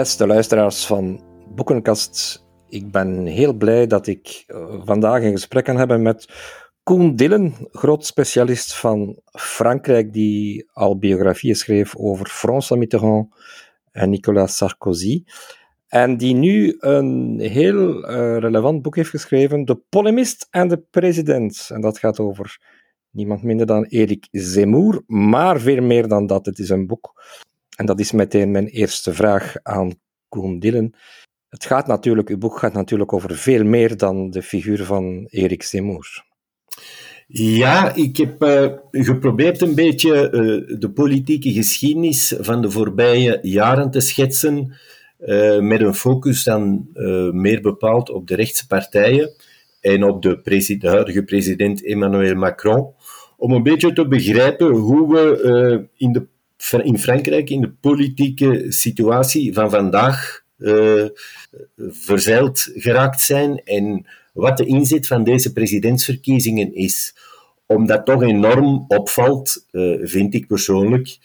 Beste luisteraars van Boekenkast, ik ben heel blij dat ik eh, vandaag een gesprek kan hebben met Koen Dillen, groot specialist van Frankrijk, die al biografieën schreef over François Mitterrand en Nicolas Sarkozy. En die nu een heel uh, relevant boek heeft geschreven, De Polemist en de President. En dat gaat over niemand minder dan Erik Zemmour, maar veel meer dan dat. Het is een boek. En dat is meteen mijn eerste vraag aan Koen Dillen. Het gaat natuurlijk, uw boek gaat natuurlijk over veel meer dan de figuur van Erik Zemmour. Ja, ik heb uh, geprobeerd een beetje uh, de politieke geschiedenis van de voorbije jaren te schetsen, uh, met een focus dan meer bepaald op de rechtse partijen en op de, de huidige president Emmanuel Macron, om een beetje te begrijpen hoe we in, de, in Frankrijk in de politieke situatie van vandaag verzeild geraakt zijn en wat de inzet van deze presidentsverkiezingen is. Omdat toch enorm opvalt, uh, vind ik persoonlijk,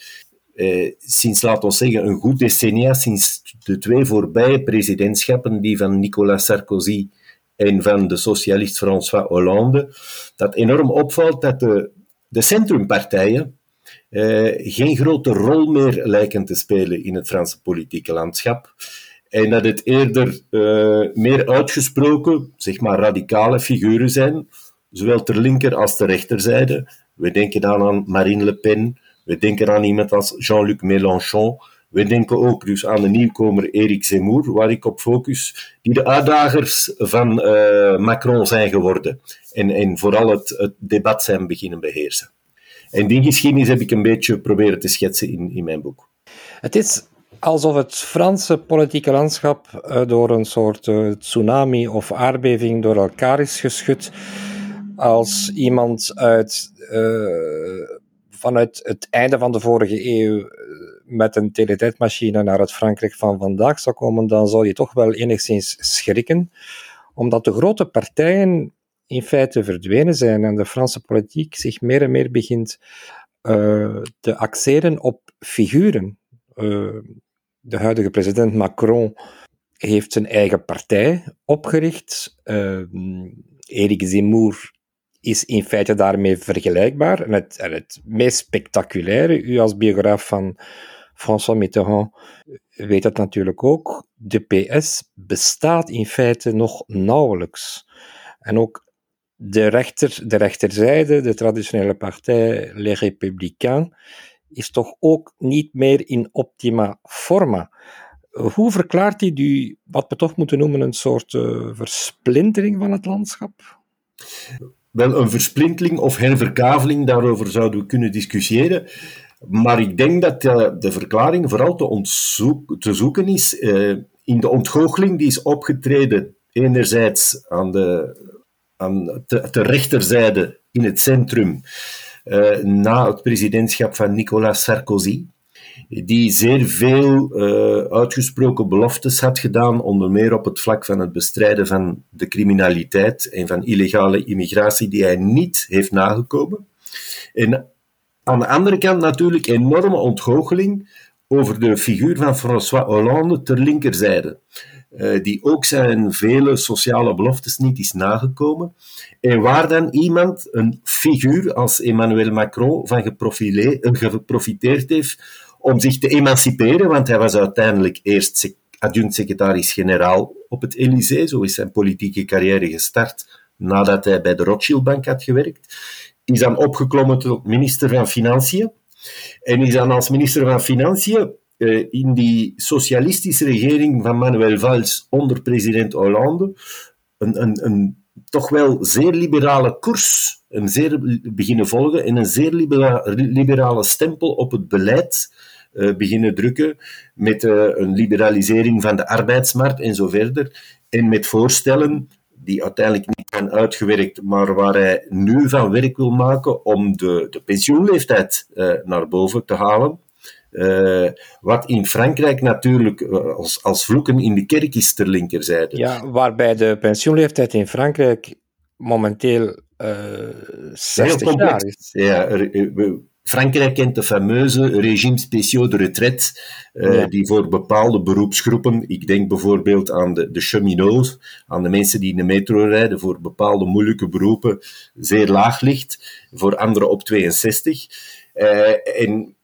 uh, sinds, laten we zeggen, een goed decennia, sinds de twee voorbije presidentschappen, die van Nicolas Sarkozy en van de socialist François Hollande, dat enorm opvalt dat de, de centrumpartijen uh, geen grote rol meer lijken te spelen in het Franse politieke landschap. En dat het eerder uh, meer uitgesproken, zeg maar radicale figuren zijn, zowel ter linker als ter rechterzijde. We denken dan aan Marine Le Pen, we denken aan iemand als Jean-Luc Mélenchon, we denken ook dus aan de nieuwkomer Eric Zemmour, waar ik op focus, die de uitdagers van uh, Macron zijn geworden. En, en vooral het, het debat zijn beginnen beheersen. En die geschiedenis heb ik een beetje proberen te schetsen in, in mijn boek. Het is alsof het Franse politieke landschap uh, door een soort uh, tsunami of aardbeving door elkaar is geschud. Als iemand uit, uh, vanuit het einde van de vorige eeuw met een teletijdmachine naar het Frankrijk van vandaag zou komen, dan zou je toch wel enigszins schrikken, omdat de grote partijen in feite verdwenen zijn en de Franse politiek zich meer en meer begint te axeren op figuren de huidige president Macron heeft zijn eigen partij opgericht. Uh, Erik Zemmour is in feite daarmee vergelijkbaar. En het, het meest spectaculaire, u als biograaf van François Mitterrand weet dat natuurlijk ook, de PS bestaat in feite nog nauwelijks. En ook de, rechter, de rechterzijde, de traditionele partij Les Républicains, is toch ook niet meer in optima forma. Hoe verklaart hij die, wat we toch moeten noemen, een soort uh, versplintering van het landschap? Wel, een versplintering of herverkaveling, daarover zouden we kunnen discussiëren. Maar ik denk dat uh, de verklaring vooral te, zoeken is uh, in de ontgoocheling die is opgetreden, enerzijds aan de, aan de rechterzijde in het centrum, uh, na het presidentschap van Nicolas Sarkozy, die zeer veel uh, uitgesproken beloftes had gedaan, onder meer op het vlak van het bestrijden van de criminaliteit en van illegale immigratie, die hij niet heeft nagekomen. En aan de andere kant natuurlijk enorme ontgoocheling over de figuur van François Hollande ter linkerzijde. Uh, die ook zijn vele sociale beloftes niet is nagekomen. En waar dan iemand, een figuur als Emmanuel Macron, van geprofiteerd heeft om zich te emanciperen, want hij was uiteindelijk eerst adjunct-secretaris-generaal op het Elysée, zo is zijn politieke carrière gestart nadat hij bij de Rothschild-bank had gewerkt, is dan opgeklommen tot minister van Financiën. En is dan als minister van Financiën uh, in die socialistische regering van Manuel Valls onder president Hollande een, een, een toch wel zeer liberale koers een zeer beginnen volgen en een zeer liberale stempel op het beleid uh, beginnen drukken met uh, een liberalisering van de arbeidsmarkt en zo verder. En met voorstellen die uiteindelijk niet zijn uitgewerkt, maar waar hij nu van werk wil maken om de, de pensioenleeftijd naar boven te halen. Uh, wat in Frankrijk natuurlijk uh, als, als vloeken in de kerk is ter linkerzijde. Ja, waarbij de pensioenleeftijd in Frankrijk momenteel uh, 60 jaar is. Ja, Frankrijk kent de fameuze regime spéciaux de retraite, uh, die voor bepaalde beroepsgroepen, ik denk bijvoorbeeld aan de, de cheminots, aan de mensen die in de metro rijden, voor bepaalde moeilijke beroepen zeer laag ligt, voor anderen op 62. Uh, en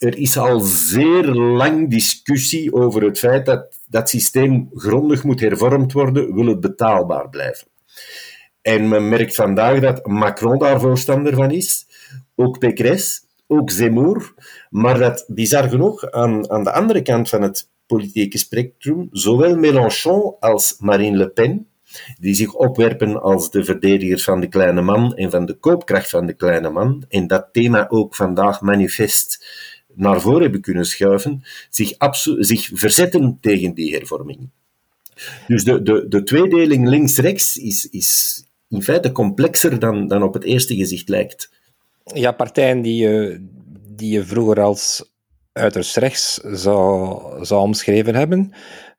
er is al zeer lang discussie over het feit dat dat systeem grondig moet hervormd worden, wil het betaalbaar blijven. En men merkt vandaag dat Macron daar voorstander van is, ook Pécresse, ook Zemmour, maar dat bizar genoeg aan, aan de andere kant van het politieke spectrum, zowel Mélenchon als Marine Le Pen, die zich opwerpen als de verdedigers van de kleine man en van de koopkracht van de kleine man, en dat thema ook vandaag manifest naar voren hebben kunnen schuiven, zich, zich verzetten tegen die hervorming. Dus de, de, de tweedeling links-rechts is, is in feite complexer dan, dan op het eerste gezicht lijkt. Ja, partijen die je, die je vroeger als uiterst rechts zou, zou omschreven hebben.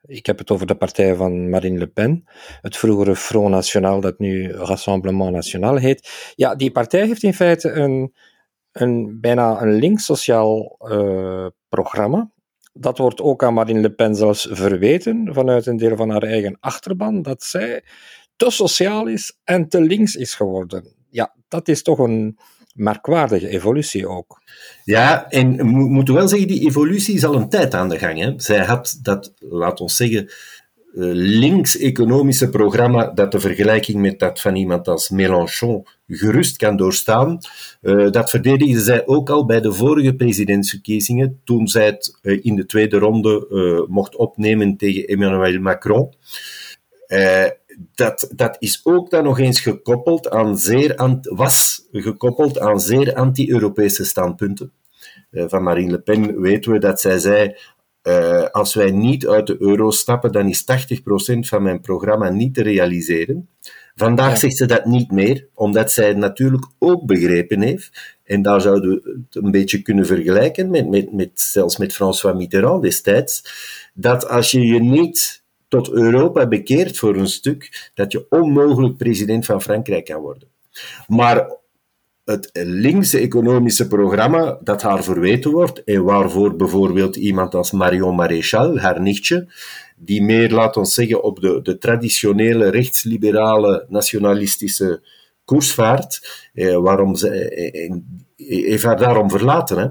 Ik heb het over de partij van Marine Le Pen, het vroegere Front National, dat nu Rassemblement National heet. Ja, die partij heeft in feite een, een bijna een links-sociaal uh, programma. Dat wordt ook aan Marine Le Pen zelfs verweten vanuit een deel van haar eigen achterban, dat zij te sociaal is en te links is geworden. Ja, dat is toch een merkwaardige evolutie ook. Ja, en we moeten wel zeggen, die evolutie is al een tijd aan de gang. Hè. Zij had dat, laat ons zeggen, eh, links-economische programma dat de vergelijking met dat van iemand als Mélenchon gerust kan doorstaan. Uh, dat verdedigde zij ook al bij de vorige presidentsverkiezingen, toen zij het uh, in de tweede ronde mocht opnemen tegen Emmanuel Macron. dat, dat is ook dan nog eens gekoppeld aan zeer was gekoppeld aan zeer anti-Europese standpunten. van Marine Le Pen weten we dat zij zei: uh, als wij niet uit de euro stappen, dan is 80% van mijn programma niet te realiseren. Vandaag zegt ze dat niet meer, omdat zij het natuurlijk ook begrepen heeft. En daar zouden we het een beetje kunnen vergelijken met, met, met zelfs met François Mitterrand destijds. Dat als je je niet tot Europa bekeert voor een stuk, dat je onmogelijk president van Frankrijk kan worden. Maar het linkse economische programma dat haar verweten wordt en waarvoor bijvoorbeeld iemand als Marion Maréchal, haar nichtje, die meer, laat ons zeggen, op de, de traditionele rechtsliberale nationalistische koers vaart, eh, waarom ze, eh, eh, heeft haar daarom verlaten. Hè?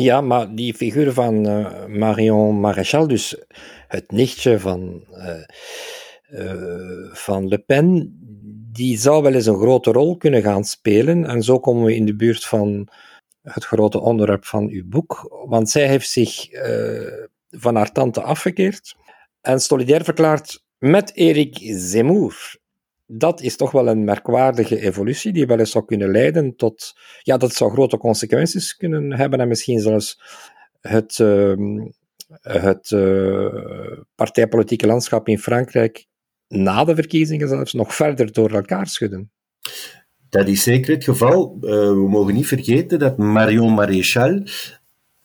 Ja, maar die figuur van uh, Marion Maréchal, dus het nichtje van, van Le Pen, die zou wel eens een grote rol kunnen gaan spelen. En zo komen we in de buurt van het grote onderwerp van uw boek. Want zij heeft zich uh, van haar tante afgekeerd en solidair verklaard met Erik Zemmour. Dat is toch wel een merkwaardige evolutie die wel eens zou kunnen leiden tot. Ja, dat zou grote consequenties kunnen hebben en misschien zelfs het, uh, het uh, partijpolitieke landschap in Frankrijk na de verkiezingen zelfs nog verder door elkaar schudden. Dat is zeker het geval. Uh, we mogen niet vergeten dat Marion Maréchal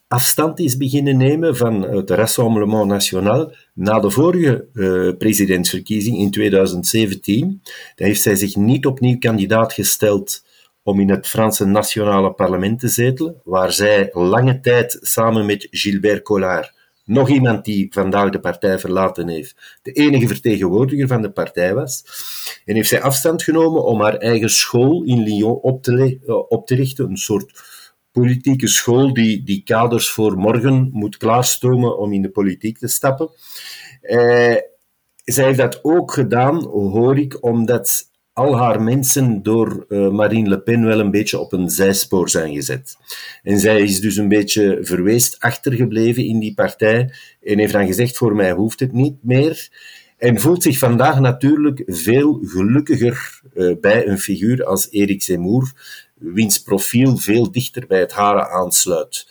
afstand is beginnen nemen van het Rassemblement National na de vorige uh, presidentsverkiezing in 2017. Daar heeft zij zich niet opnieuw kandidaat gesteld om in het Franse nationale parlement te zetelen, waar zij lange tijd samen met Gilbert Collard nog iemand die vandaag de partij verlaten heeft, de enige vertegenwoordiger van de partij was. En heeft zij afstand genomen om haar eigen school in Lyon op te, eh, op te richten, een soort politieke school die, die kaders voor morgen moet klaarstomen om in de politiek te stappen. Eh, zij heeft dat ook gedaan, hoor ik, omdat al haar mensen door uh, Marine Le Pen wel een beetje op een zijspoor zijn gezet. En zij is dus een beetje verweest achtergebleven in die partij en heeft dan gezegd, voor mij hoeft het niet meer. En voelt zich vandaag natuurlijk veel gelukkiger uh, bij een figuur als Erik Zemmour, wiens profiel veel dichter bij het hare aansluit.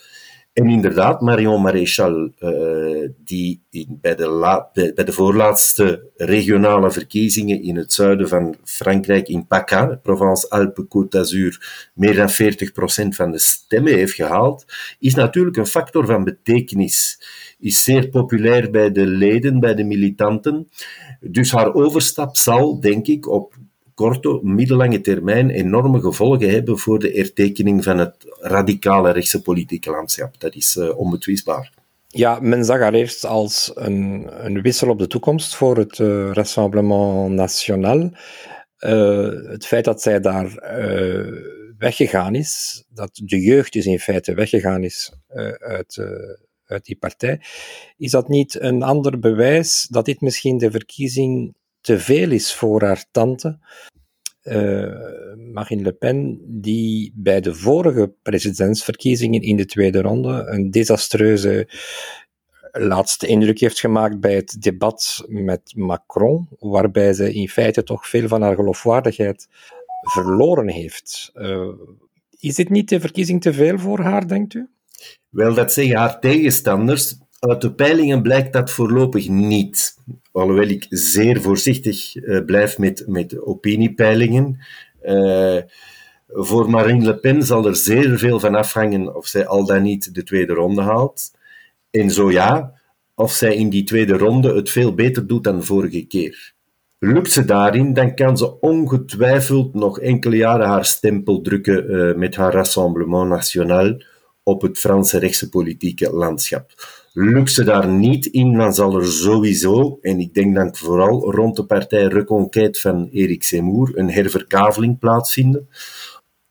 En inderdaad, Marion Maréchal, uh, die in, bij, de bij, de voorlaatste regionale verkiezingen in het zuiden van Frankrijk, in PACA, Provence-Alpes-Côte d'Azur, meer dan 40% van de stemmen heeft gehaald, is natuurlijk een factor van betekenis. Is zeer populair bij de leden, bij de militanten. Dus haar overstap zal, denk ik, op korte, middellange termijn enorme gevolgen hebben voor de ertekening van het radicale rechtse politieke landschap. Dat is uh, onbetwistbaar. Ja, men zag haar eerst als een, een wissel op de toekomst voor het uh, Rassemblement National. Uh, het feit dat zij daar weggegaan is, dat de jeugd dus in feite weggegaan is uit, uit die partij, is dat niet een ander bewijs dat dit misschien de verkiezing te veel is voor haar tante? Marine Le Pen, die bij de vorige presidentsverkiezingen in de tweede ronde een desastreuze laatste indruk heeft gemaakt bij het debat met Macron, waarbij ze in feite toch veel van haar geloofwaardigheid verloren heeft. Uh, is dit niet de verkiezing te veel voor haar, denkt u? Wel, dat zeggen haar tegenstanders. Uit de peilingen blijkt dat voorlopig niet. Alhoewel ik zeer voorzichtig uh, blijf met, met opiniepeilingen. Uh, voor Marine Le Pen zal er zeer veel van afhangen of zij al dan niet de tweede ronde haalt. En zo ja, of zij in die tweede ronde het veel beter doet dan vorige keer. Lukt ze daarin, dan kan ze ongetwijfeld nog enkele jaren haar stempel drukken uh, met haar Rassemblement National op het Franse rechtse politieke landschap. Lukt ze daar niet in, dan zal er sowieso, en ik denk dan vooral rond de partij Reconquête van Eric Zemmour, een herverkaveling plaatsvinden,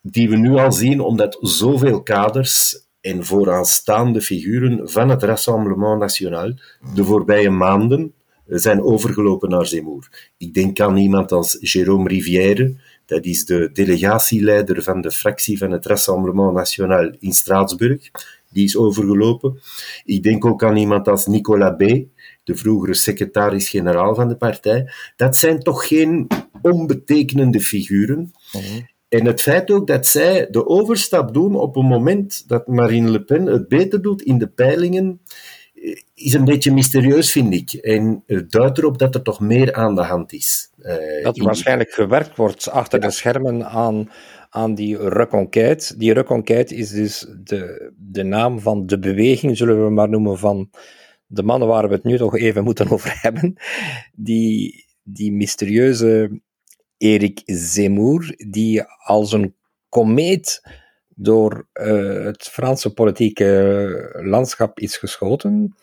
die we nu al zien omdat zoveel kaders en vooraanstaande figuren van het Rassemblement National de voorbije maanden zijn overgelopen naar Zemmour. Ik denk aan iemand als Jérôme Rivière, dat is de delegatieleider van de fractie van het Rassemblement National in Straatsburg. Die is overgelopen. Ik denk ook aan iemand als Nicolas B., de vroegere secretaris-generaal van de partij. Dat zijn toch geen onbetekenende figuren. Mhm. En het feit ook dat zij de overstap doen op een moment dat Marine Le Pen het beter doet in de peilingen, is een beetje mysterieus, vind ik. En het duidt erop dat er toch meer aan de hand is. Uh, dat er waarschijnlijk gewerkt wordt achter de schermen aan, aan die reconquête. Die reconquête is dus de, de naam van de beweging, zullen we maar noemen, van de mannen waar we het nu toch even moeten over hebben. Die, die mysterieuze Erik Zemmour, die als een komeet door uh, het Franse politieke landschap is geschoten.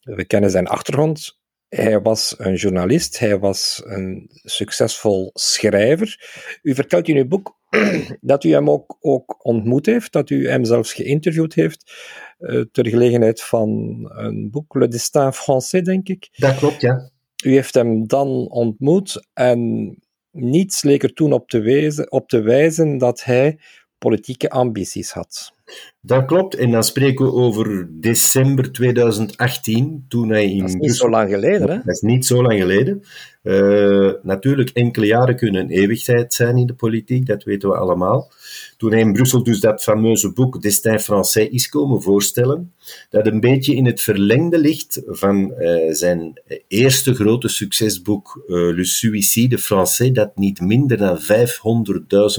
We kennen zijn achtergrond. Hij was een journalist, hij was een succesvol schrijver. U vertelt in uw boek dat u hem ook, ook ontmoet heeft, dat u hem zelfs geïnterviewd heeft, uh, ter gelegenheid van een boek, Le Destin Français, denk ik. Dat klopt, ja. U heeft hem dan ontmoet en niets leek er toen op te, wezen, op te wijzen dat hij politieke ambities had. Dat klopt, en dan spreken we over december 2018, toen hij in... Dat is niet zo lang geleden, hè? Dat is niet zo lang geleden. Uh, natuurlijk, enkele jaren kunnen een eeuwigheid zijn in de politiek, dat weten we allemaal. Toen hij in Brussel dus dat fameuze boek Destin Français is komen voorstellen, dat een beetje in het verlengde ligt van uh, zijn eerste grote succesboek uh, Le Suicide Français, dat niet minder dan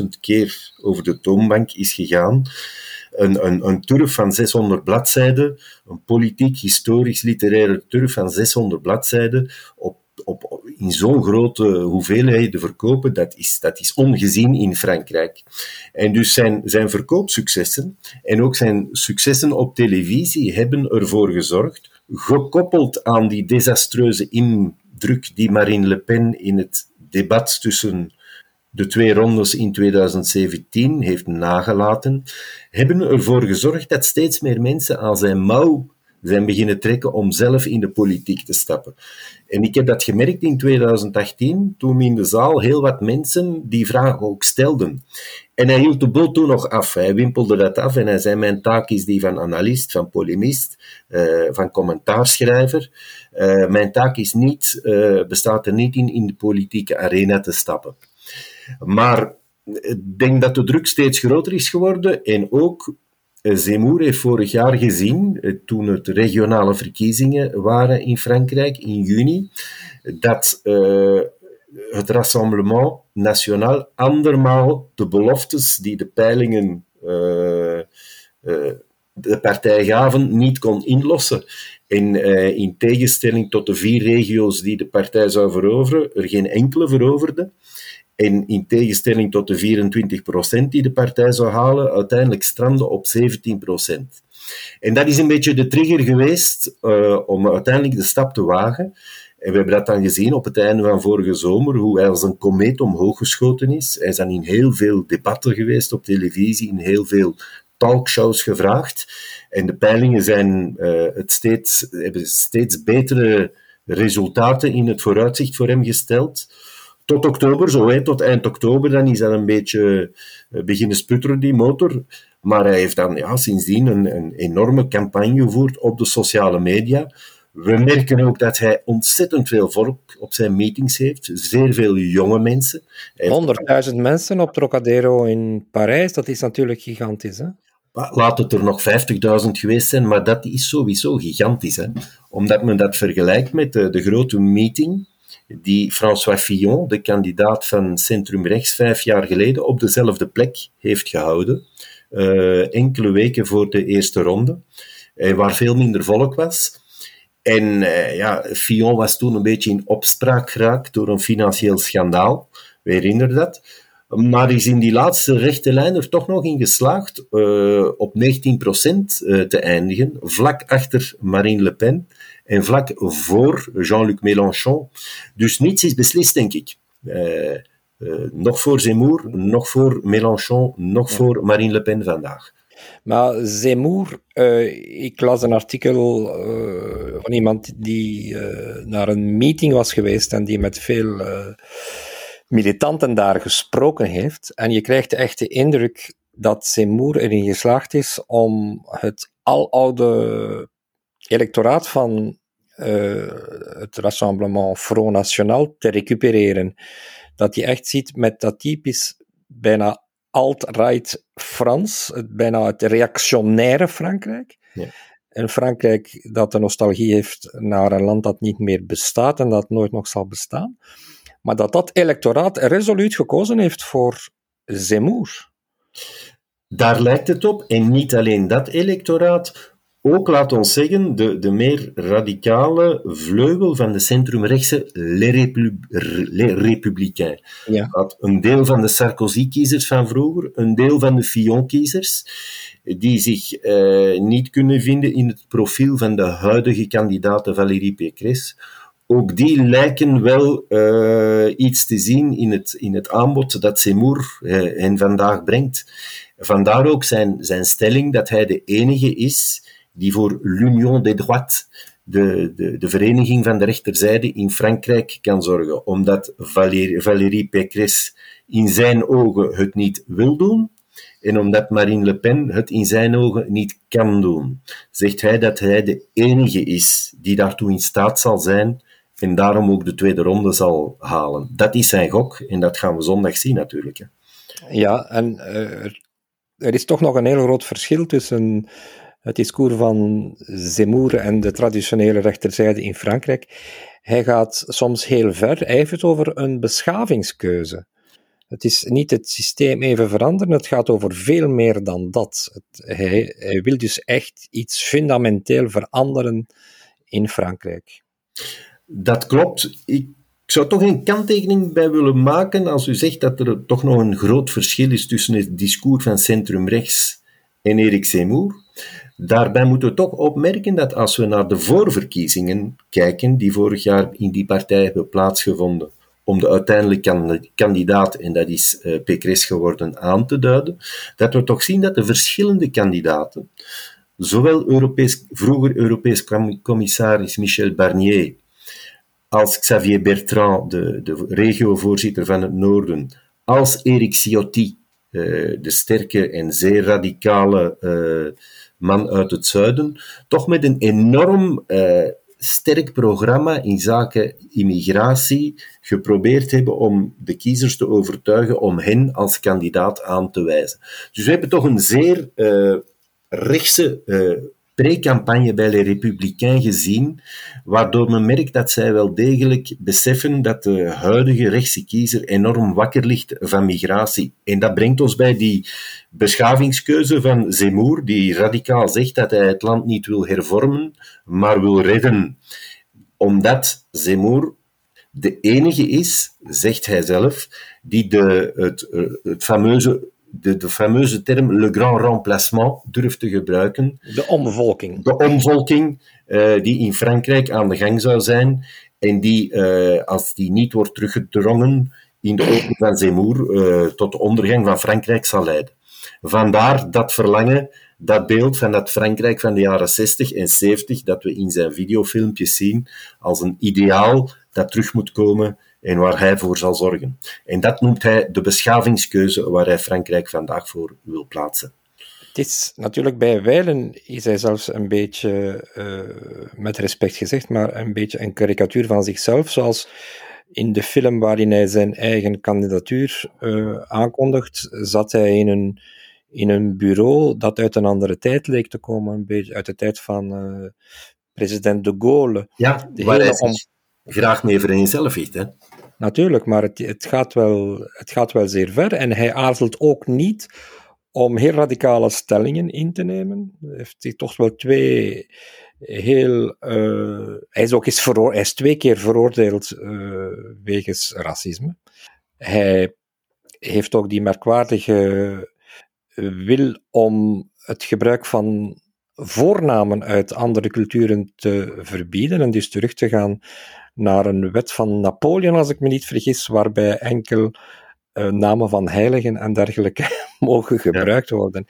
500.000 keer over de toonbank is gegaan een, een, een turf van 600 bladzijden, een politiek, historisch, literaire turf van 600 bladzijden, op, op, in zo'n grote hoeveelheden verkopen, dat is, dat is ongezien in Frankrijk. En dus zijn, zijn verkoopsuccessen en ook zijn successen op televisie hebben ervoor gezorgd, gekoppeld aan die desastreuze indruk die Marine Le Pen in het debat tussen de twee rondes in 2017 heeft nagelaten, hebben ervoor gezorgd dat steeds meer mensen aan zijn mouw zijn beginnen trekken om zelf in de politiek te stappen. En ik heb dat gemerkt in 2018, toen in de zaal heel wat mensen die vraag ook stelden. En hij hield de boot toen nog af. Hij wimpelde dat af en hij zei: Mijn taak is die van analist, van polemist, uh, van commentaarschrijver. Uh, mijn taak is niet, uh, bestaat er niet in in de politieke arena te stappen. Maar ik denk dat de druk steeds groter is geworden en ook eh, Zemmour heeft vorig jaar gezien, eh, toen het regionale verkiezingen waren in Frankrijk in juni, dat uh, het Rassemblement National andermaal de beloftes die de peilingen de partij gaven, niet kon inlossen. En in tegenstelling tot de vier regio's die de partij zou veroveren, er geen enkele veroverde. En in tegenstelling tot de 24% die de partij zou halen, uiteindelijk stranden op 17%. En dat is een beetje de trigger geweest uh, om uiteindelijk de stap te wagen. En we hebben dat dan gezien op het einde van vorige zomer, hoe hij als een komeet omhoog geschoten is. Hij is dan in heel veel debatten geweest op televisie, in heel veel talkshows gevraagd. En de peilingen zijn, uh, het steeds, hebben steeds betere resultaten in het vooruitzicht voor hem gesteld. Tot oktober, zo hè, tot eind oktober, dan is dat een beetje uh, beginnen sputteren, die motor. Maar hij heeft dan ja, sindsdien een, een enorme campagne gevoerd op de sociale media. We merken ook dat hij ontzettend veel volk op zijn meetings heeft. Zeer veel jonge mensen. 100.000 mensen op Trocadero in Parijs, dat is natuurlijk gigantisch. Hè? Laat het er nog 50.000 geweest zijn, maar dat is sowieso gigantisch. Hè? Omdat men dat vergelijkt met de, de grote meeting die François Fillon, de kandidaat van Centrum Rechts, vijf jaar geleden op dezelfde plek heeft gehouden. Uh, enkele weken voor de eerste ronde, waar veel minder volk was. En uh, ja, Fillon was toen een beetje in opspraak geraakt door een financieel schandaal. We herinneren dat. Maar is in die laatste rechte lijn er toch nog in geslaagd uh, op 19% uh, te eindigen, vlak achter Marine Le Pen en vlak voor Jean-Luc Mélenchon. Dus niets is beslist, denk ik. Uh, nog voor Zemmour, nog voor Mélenchon, nog voor Marine Le Pen vandaag. Maar Zemmour, uh, ik las een artikel van iemand die naar een meeting was geweest en die met veel militanten daar gesproken heeft. En je krijgt de echte indruk dat Zemmour erin geslaagd is om het aloude electoraat van het Rassemblement Front National te recupereren. Dat je echt ziet met dat typisch bijna alt-right Frans, het, bijna het reactionaire Frankrijk. Ja. Een Frankrijk dat de nostalgie heeft naar een land dat niet meer bestaat en dat nooit nog zal bestaan. Maar dat dat electoraat resoluut gekozen heeft voor Zemmour. Daar lijkt het op. En niet alleen dat electoraat, ook, laat ons zeggen, de, de meer radicale vleugel van de centrumrechtse Les, Républicains. Ja. Dat een deel van de Sarkozy-kiezers van vroeger, een deel van de Fillon-kiezers, die zich eh, niet kunnen vinden in het profiel van de huidige kandidaat Valérie Pécresse, ook die lijken wel uh, iets te zien in het, in het aanbod dat Seymour uh, hen vandaag brengt. Vandaar ook zijn, zijn stelling dat hij de enige is die voor l'Union des droites, de, de, de vereniging van de rechterzijde in Frankrijk, kan zorgen. Omdat Valérie, Valérie Pécresse in zijn ogen het niet wil doen, en omdat Marine Le Pen het in zijn ogen niet kan doen, zegt hij dat hij de enige is die daartoe in staat zal zijn en daarom ook de tweede ronde zal halen. Dat is zijn gok en dat gaan we zondag zien natuurlijk. Hè. Ja, en uh, er is toch nog een heel groot verschil tussen het discours van Zemmour en de traditionele rechterzijde in Frankrijk. Hij gaat soms heel ver. Hij heeft het over een beschavingskeuze. Het is niet het systeem even veranderen, het gaat over veel meer dan dat. Hij, hij wil dus echt iets fundamenteel veranderen in Frankrijk. Dat klopt. Ik zou toch een kanttekening bij willen maken als u zegt dat er toch nog een groot verschil is tussen het discours van centrumrechts en Erik Zemmour. Daarbij moeten we toch opmerken dat als we naar de voorverkiezingen kijken, die vorig jaar in die partij hebben plaatsgevonden, om de uiteindelijke kandidaat, en dat is uh, Pécresse geworden, aan te duiden, dat we toch zien dat de verschillende kandidaten, zowel Europees, vroeger Europees commissaris Michel Barnier als Xavier Bertrand, de, de regiovoorzitter van het Noorden, als Erik Ciotti, uh, de sterke en zeer radicale uh, man uit het zuiden, toch met een enorm uh, sterk programma in zaken immigratie geprobeerd hebben om de kiezers te overtuigen om hen als kandidaat aan te wijzen. Dus we hebben toch een zeer rechtse pre-campagne bij Les Républicains gezien, waardoor men merkt dat zij wel degelijk beseffen dat de huidige rechtse kiezer enorm wakker ligt van migratie. En dat brengt ons bij die beschavingskeuze van Zemmour, die radicaal zegt dat hij het land niet wil hervormen, maar wil redden. Omdat Zemmour de enige is, zegt hij zelf, die de, het, het fameuze de, de fameuze term le grand remplacement durft te gebruiken. De omvolking. De omvolking uh, die in Frankrijk aan de gang zou zijn en die, uh, als die niet wordt teruggedrongen in de ogen van Zemmour, uh, tot de ondergang van Frankrijk zal leiden. Vandaar dat verlangen, dat beeld van dat Frankrijk van de jaren 60 en 70, dat we in zijn videofilmpjes zien als een ideaal dat terug moet komen en waar hij voor zal zorgen. En dat noemt hij de beschavingskeuze waar hij Frankrijk vandaag voor wil plaatsen. Het is natuurlijk bij wijlen is hij zelfs een beetje, uh, met respect gezegd, maar een beetje een karikatuur van zichzelf, zoals in de film waarin hij zijn eigen kandidatuur uh, aankondigt, zat hij in een, in een bureau dat uit een andere tijd leek te komen, een beetje uit de tijd van uh, president de Gaulle. Ja, de waar hij om... graag mee vereenzelvigt, hè? Natuurlijk, maar het, het, gaat wel, het gaat wel zeer ver en hij aarzelt ook niet om heel radicale stellingen in te nemen. Hij heeft toch wel twee heel. Uh, hij is ook eens veroor, hij is twee keer veroordeeld uh, wegens racisme. Hij heeft ook die merkwaardige wil om het gebruik van voornamen uit andere culturen te verbieden en dus terug te gaan naar een wet van Napoleon, als ik me niet vergis, waarbij enkel uh, namen van heiligen en dergelijke mogen gebruikt worden.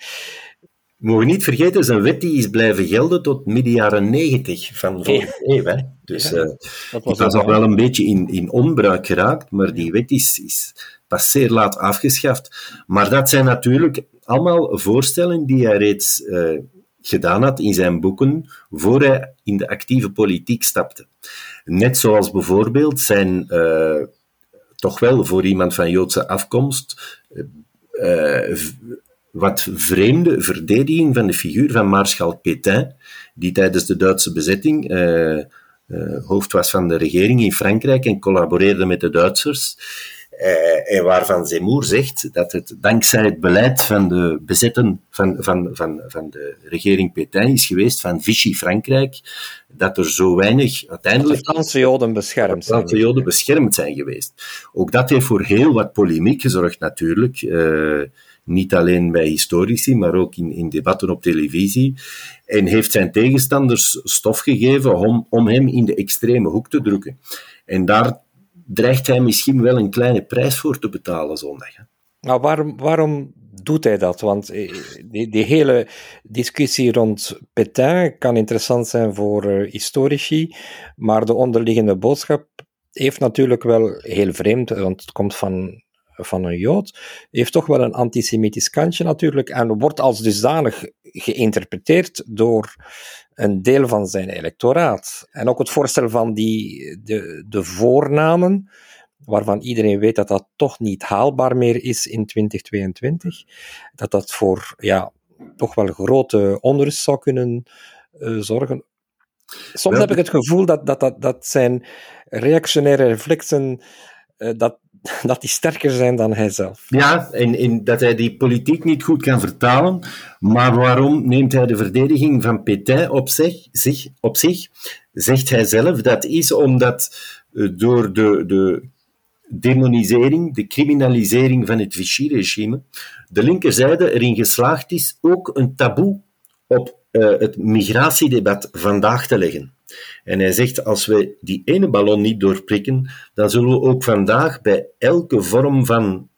We mogen niet vergeten, zijn wet die is blijven gelden tot midden jaren negentig van vorige eeuw. Hè. Dus ja, uh, dat was, was al wel een beetje in, in onbruik geraakt, maar die wet is, is pas zeer laat afgeschaft. Maar dat zijn natuurlijk allemaal voorstellen die hij reeds uh, gedaan had in zijn boeken voor hij in de actieve politiek stapte. Net zoals bijvoorbeeld zijn uh, toch wel voor iemand van Joodse afkomst uh, wat vreemde verdediging van de figuur van Maarschalk Pétain, die tijdens de Duitse bezetting uh, hoofd was van de regering in Frankrijk en collaboreerde met de Duitsers. Uh, en waarvan Zemmour zegt dat het dankzij het beleid van de bezetten van, van, van, van de regering Pétain is geweest van Vichy Frankrijk, dat er zo weinig uiteindelijk... De Franse Joden beschermd zijn. Franse Joden beschermd zijn geweest. Ook dat heeft voor heel wat polemiek gezorgd natuurlijk. Uh, niet alleen bij historici, maar ook in, in debatten op televisie. En heeft zijn tegenstanders stof gegeven om, om hem in de extreme hoek te drukken. En daar dreigt hij misschien wel een kleine prijs voor te betalen zondag. Nou, waarom, waarom doet hij dat? Want eh, die, hele discussie rond Pétain kan interessant zijn voor uh, historici, maar de onderliggende boodschap heeft natuurlijk wel heel vreemd, want het komt van, van een Jood, heeft toch wel een antisemitisch kantje natuurlijk en wordt als dusdanig geïnterpreteerd door een deel van zijn electoraat. En ook het voorstel van die, de, de voornamen, waarvan iedereen weet dat dat toch niet haalbaar meer is in 2022, dat dat voor ja, toch wel grote onrust zou kunnen uh, zorgen. Soms heb ik het gevoel dat, dat, dat, dat zijn reactionaire reflexen, uh, dat, dat die sterker zijn dan hij zelf. Ja, en, en dat hij die politiek niet goed kan vertalen. Maar waarom neemt hij de verdediging van Pétain op zich? zich, op zich? Zegt hij zelf, dat is omdat uh, door de, de demonisering, de criminalisering van het Vichy-regime, de linkerzijde erin geslaagd is ook een taboe op uh, het migratiedebat vandaag te leggen. En hij zegt, als we die ene ballon niet doorprikken, dan zullen we ook vandaag bij elke vorm van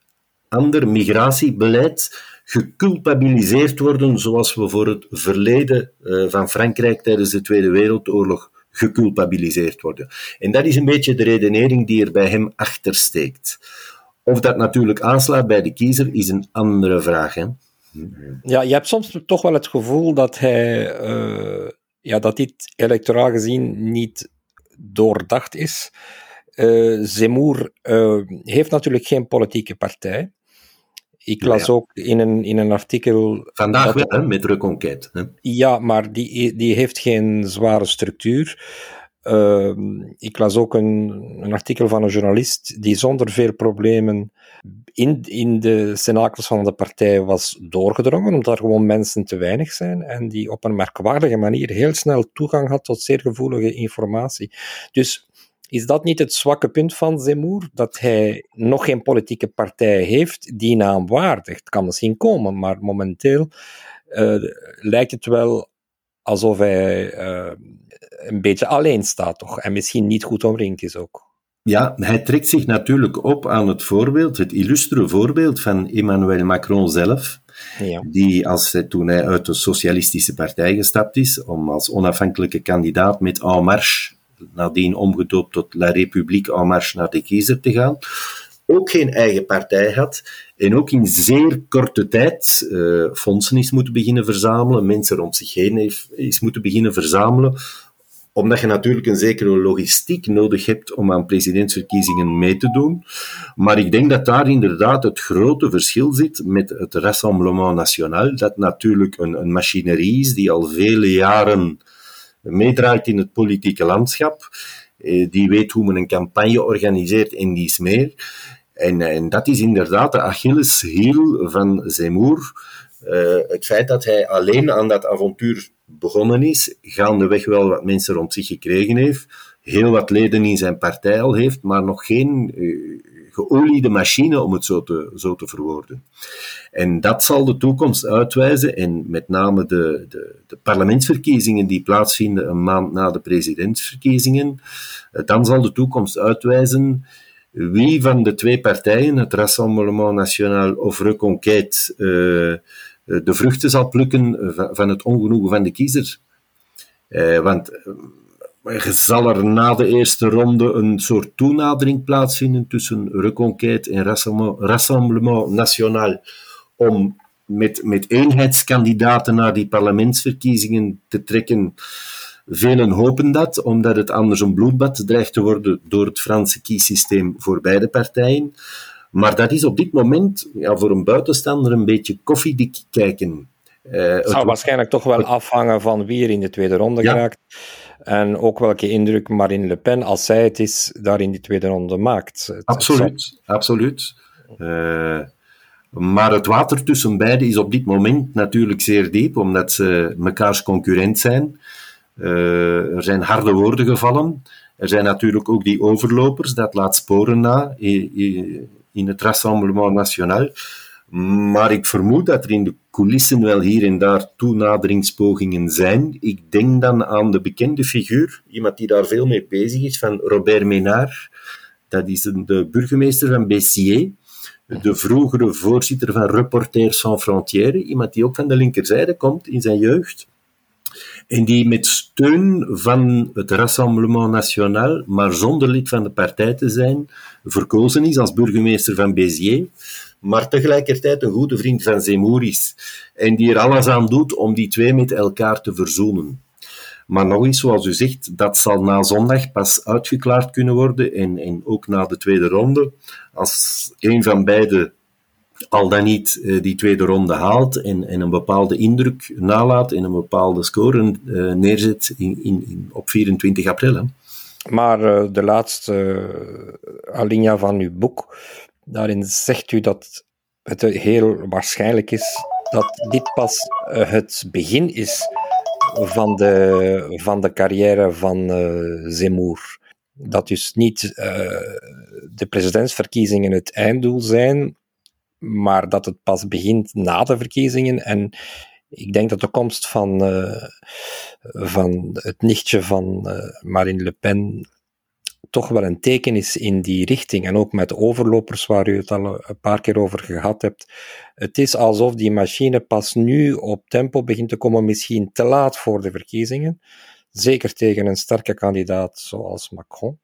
ander migratiebeleid geculpabiliseerd worden, zoals we voor het verleden uh, van Frankrijk tijdens de Tweede Wereldoorlog geculpabiliseerd worden. En dat is een beetje de redenering die er bij hem achter steekt. Of dat natuurlijk aanslaat bij de kiezer, is een andere vraag. Hè? Ja, je hebt soms toch wel het gevoel dat hij, uh, ja, dat dit electoraal gezien niet doordacht is. Uh, Zemmour uh, heeft natuurlijk geen politieke partij. Ik las ja. ook in een, in een artikel. Vandaag wel, hè, met Reconquête. Hè? Ja, maar die, die heeft geen zware structuur. Uh, ik las ook een, een, artikel van een journalist die zonder veel problemen in, in de cenakels van de partij was doorgedrongen, omdat er gewoon mensen te weinig zijn en die op een merkwaardige manier heel snel toegang had tot zeer gevoelige informatie. Dus Is dat niet het zwakke punt van Zemmour? Dat hij nog geen politieke partij heeft die naam waardigt. Het kan misschien komen, maar momenteel uh, lijkt het wel alsof hij uh, een beetje alleen staat, toch? En misschien niet goed omringd is ook. Ja, hij trekt zich natuurlijk op aan het voorbeeld, het illustere voorbeeld van Emmanuel Macron zelf. Ja. Die, als hij, toen hij uit de Socialistische Partij gestapt is, om als onafhankelijke kandidaat met En Marche, nadien omgedoopt tot La République En Marche, naar de kiezer te gaan, ook geen eigen partij had en ook in zeer korte tijd uh, fondsen is moeten beginnen verzamelen, mensen rond zich heen heeft, is moeten beginnen verzamelen, omdat je natuurlijk een zekere logistiek nodig hebt om aan presidentsverkiezingen mee te doen. Maar ik denk dat daar inderdaad het grote verschil zit met het Rassemblement National, dat natuurlijk een, een machinerie is die al vele jaren meedraait in het politieke landschap. Eh, die weet hoe men een campagne organiseert en is meer. En, en dat is inderdaad de Achilleshiel van Zemmour. Uh, het feit dat hij alleen aan dat avontuur begonnen is, gaandeweg wel wat mensen rond zich gekregen heeft, heel wat leden in zijn partij al heeft, maar nog geen uh, geoliede machine, om het zo te, zo te verwoorden. En dat zal de toekomst uitwijzen, en met name de, de, de parlementsverkiezingen die plaatsvinden een maand na de presidentsverkiezingen, uh, dan zal de toekomst uitwijzen wie van de twee partijen, het Rassemblement National of Reconquête, uh, de vruchten zal plukken van het ongenoegen van de kiezer. Uh, want er zal er na de eerste ronde een soort toenadering plaatsvinden tussen Reconquête en Rassemblement National om met, met eenheidskandidaten naar die parlementsverkiezingen te trekken Velen hopen dat, omdat het anders een bloedbad dreigt te worden door het Franse kiessysteem voor beide partijen. Maar dat is op dit moment ja, voor een buitenstaander een beetje koffiedik kijken. Uh, het zou waarschijnlijk toch wel afhangen van wie er in de tweede ronde ja. geraakt. En ook welke indruk Marine Le Pen, als zij het is, daar in die tweede ronde maakt. Het, absoluut, het absoluut. Uh, maar het water tussen beiden is op dit moment natuurlijk zeer diep, omdat ze mekaars concurrent zijn. Uh, er zijn harde woorden gevallen. Er zijn natuurlijk ook die overlopers, dat laat sporen na in het Rassemblement National. Maar ik vermoed dat er in de coulissen wel hier en daar toenaderingspogingen zijn. Ik denk dan aan de bekende figuur, iemand die daar veel mee bezig is, van Robert Ménard. Dat is de burgemeester van Bessiers, de vroegere voorzitter van Reporters Sans Frontières, iemand die ook van de linkerzijde komt in zijn jeugd. En die met steun van het Rassemblement National, maar zonder lid van de partij te zijn, verkozen is als burgemeester van Béziers, maar tegelijkertijd een goede vriend van Zemmour is. En die er alles aan doet om die twee met elkaar te verzoenen. Maar nog eens, zoals u zegt, dat zal na zondag pas uitgeklaard kunnen worden en, en ook na de tweede ronde. Als een van beide al dan niet uh, die tweede ronde haalt en, en, een bepaalde indruk nalaat en een bepaalde score uh, neerzet in, in, op 24 april. Hè. Maar uh, de laatste alinea van uw boek, daarin zegt u dat het heel waarschijnlijk is dat dit pas het begin is van de, van de carrière van Zemmour. Dat dus niet de presidentsverkiezingen het einddoel zijn, maar dat het pas begint na de verkiezingen. En ik denk dat de komst van, uh, van het nichtje van uh, Marine Le Pen toch wel een teken is in die richting. En ook met overlopers, waar u het al een paar keer over gehad hebt. Het is alsof die machine pas nu op tempo begint te komen, misschien te laat voor de verkiezingen. Zeker tegen een sterke kandidaat zoals Macron.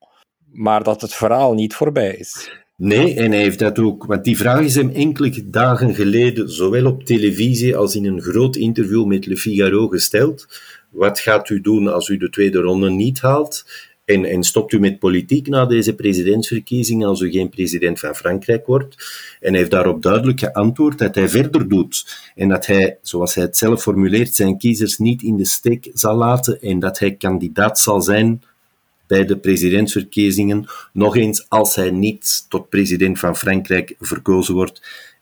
Maar dat het verhaal niet voorbij is. Nee, en hij heeft dat ook. Want die vraag is hem enkele dagen geleden, zowel op televisie als in een groot interview met Le Figaro gesteld. Wat gaat u doen als u de tweede ronde niet haalt? En, en stopt u met politiek na deze presidentsverkiezingen als u geen president van Frankrijk wordt? En hij heeft daarop duidelijk geantwoord dat hij verder doet. En dat hij, zoals hij het zelf formuleert, zijn kiezers niet in de steek zal laten en dat hij kandidaat zal zijn bij de presidentsverkiezingen. Nog eens, als hij niet tot president van Frankrijk verkozen wordt.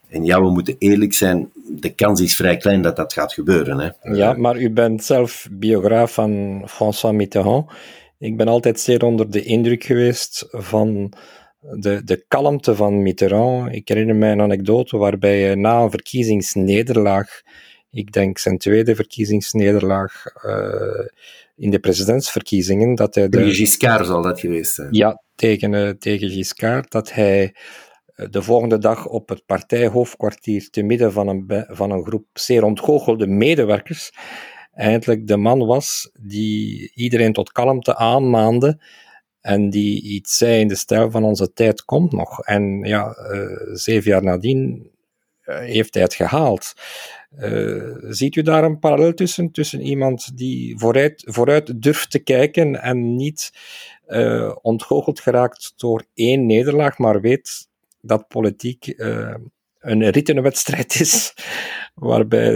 En ja, we moeten eerlijk zijn, de kans is vrij klein dat dat gaat gebeuren. Hè. Ja, maar u bent zelf biograaf van François Mitterrand. Ik ben altijd zeer onder de indruk geweest van de, de kalmte van Mitterrand. Ik herinner mij een anekdote waarbij na een verkiezingsnederlaag, ik denk zijn tweede verkiezingsnederlaag uh, in de presidentsverkiezingen, dat hij... De... Tegen Giscard zal dat geweest zijn. Ja, tegen, uh, tegen Giscard, dat hij uh, de volgende dag op het partijhoofdkwartier te midden van een, van een groep zeer ontgoochelde medewerkers eigenlijk de man was die iedereen tot kalmte aanmaande en die iets zei in de stijl van onze tijd komt nog. En ja, uh, zeven jaar nadien heeft hij het gehaald. Uh, ziet u daar een parallel tussen? Tussen iemand die vooruit, vooruit durft te kijken en niet ontgoocheld geraakt door één nederlaag, maar weet dat politiek een rittenwedstrijd is, waarbij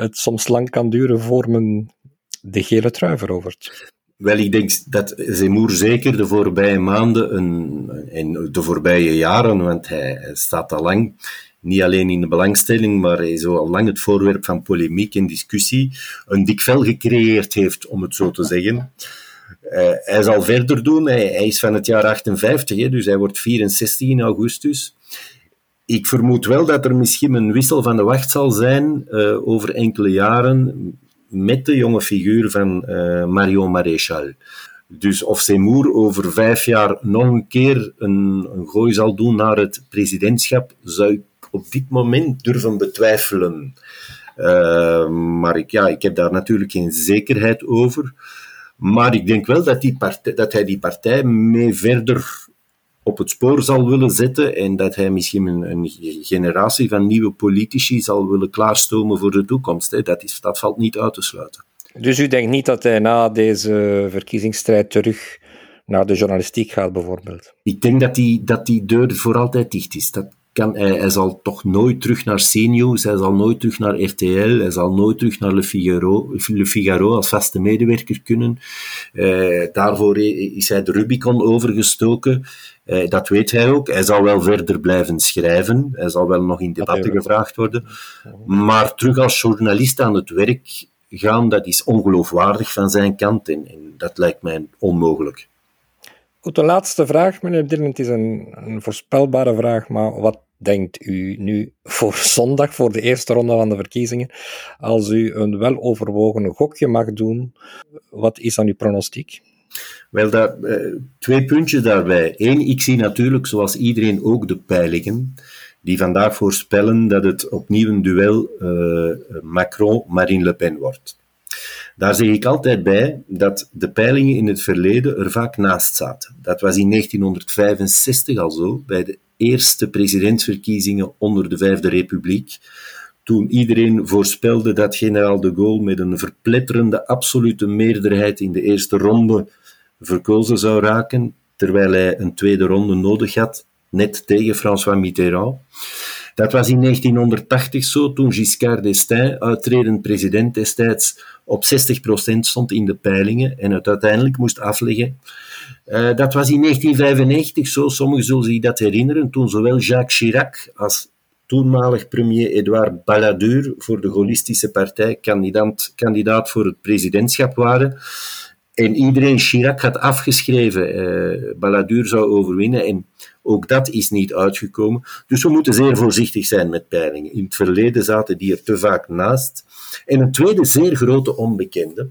het soms lang kan duren voor men de gele trui verovert. Wel, ik denk dat Zemmour zeker de voorbije maanden en de voorbije jaren, want hij staat al lang niet alleen in de belangstelling, maar hij is al lang het voorwerp van polemiek en discussie, een dik vel gecreëerd heeft, om het zo te zeggen. Uh, hij zal verder doen. Hij, is van het jaar 58, hè, dus hij wordt 64 in augustus. Ik vermoed wel dat er misschien een wissel van de wacht zal zijn uh, over enkele jaren met de jonge figuur van uh, Marion Maréchal. Dus of Seymour over vijf jaar nog een keer een, een gooi zal doen naar het presidentschap, zou ik op dit moment durven betwijfelen. Uh, maar ik, ja, ik heb daar natuurlijk geen zekerheid over. Maar ik denk wel dat, die partij, dat hij die partij mee verder op het spoor zal willen zetten en dat hij misschien een, een generatie van nieuwe politici zal willen klaarstomen voor de toekomst. Hè. Dat, is, dat valt niet uit te sluiten. Dus u denkt niet dat hij na deze verkiezingsstrijd terug naar de journalistiek gaat, bijvoorbeeld? Ik denk dat die, dat die deur voor altijd dicht is. Dat kan, hij, hij zal toch nooit terug naar CNews, hij zal nooit terug naar RTL, hij zal nooit terug naar Le Figaro, Le Figaro als vaste medewerker kunnen. Uh, daarvoor is hij de Rubicon overgestoken. Uh, dat weet hij ook. Hij zal wel verder blijven schrijven. Hij zal wel nog in debatten gevraagd worden. Maar terug als journalist aan het werk gaan, dat is ongeloofwaardig van zijn kant. En, en dat lijkt mij onmogelijk. Goed, de laatste vraag, meneer Dirment, is een, een, voorspelbare vraag, maar wat denkt u nu voor zondag, voor de eerste ronde van de verkiezingen, als u een weloverwogen gokje mag doen, wat is dan uw pronostiek? Wel, daar, eh, twee puntjes daarbij. Eén, ik zie natuurlijk, zoals iedereen, ook de peilingen, die vandaag voorspellen dat het opnieuw een duel uh, Macron-Marine Le Pen wordt. Daar zeg ik altijd bij dat de peilingen in het verleden er vaak naast zaten. Dat was in 1965 al zo, bij de eerste presidentsverkiezingen onder de Vijfde Republiek, toen iedereen voorspelde dat generaal de Gaulle met een verpletterende absolute meerderheid in de eerste ronde verkozen zou raken, terwijl hij een tweede ronde nodig had, net tegen François Mitterrand. Dat was in 1980 zo, toen Giscard d'Estaing, uitredend president destijds, op 60% stond in de peilingen en het uiteindelijk moest afleggen. Uh, dat was in 1995 zo, sommigen zullen zich dat herinneren, toen zowel Jacques Chirac als toenmalig premier Edouard Balladur voor de Gaullistische Partij kandidaat, kandidaat voor het presidentschap waren. En iedereen Chirac had afgeschreven. Uh, Balladur zou overwinnen. En ook dat is niet uitgekomen. Dus we moeten zeer voorzichtig zijn met peilingen. In het verleden zaten die er te vaak naast. En een tweede zeer grote onbekende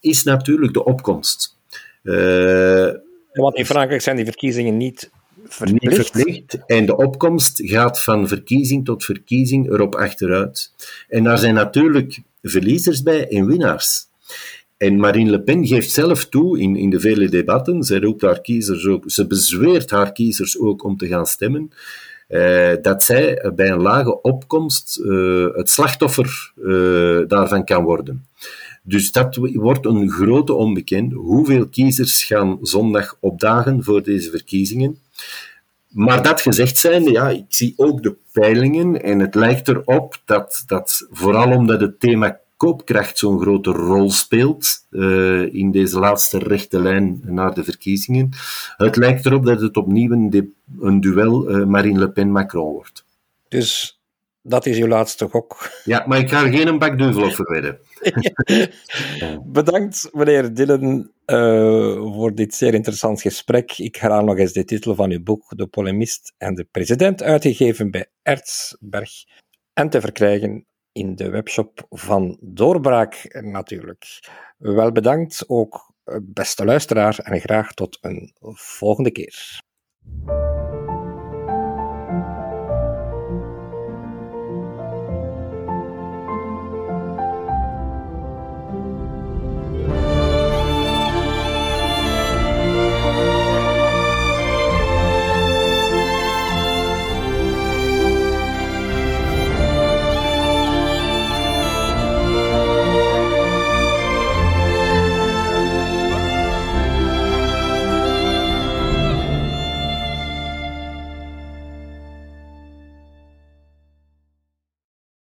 is natuurlijk de opkomst. Uh, Want in Frankrijk zijn die verkiezingen niet verplicht. Niet verplicht. En de opkomst gaat van verkiezing tot verkiezing erop achteruit. En daar zijn natuurlijk verliezers bij en winnaars. En Marine Le Pen geeft zelf toe in, in de vele debatten, ze roept haar kiezers ook, ze bezweert haar kiezers ook om te gaan stemmen, eh, dat zij bij een lage opkomst eh, het slachtoffer eh, daarvan kan worden. Dus dat wordt een grote onbekende. Hoeveel kiezers gaan zondag opdagen voor deze verkiezingen? Maar dat gezegd zijnde, ja, ik zie ook de peilingen en het lijkt erop dat, dat vooral omdat het thema koopkracht zo'n grote rol speelt uh, in deze laatste rechte lijn naar de verkiezingen. Het lijkt erop dat het opnieuw een, een duel uh, Marine Le Pen-Macron wordt. Dus Dat is uw laatste gok. Ja, maar ik ga er geen bakduvel op verwedden. Bedankt, meneer Dillen, uh, voor dit zeer interessant gesprek. Ik herhaal nog eens de titel van uw boek, De Polemist en de President, uitgegeven bij Erzberg en te verkrijgen in de webshop van Doorbraak natuurlijk. Wel bedankt ook, beste luisteraar, en graag tot een volgende keer.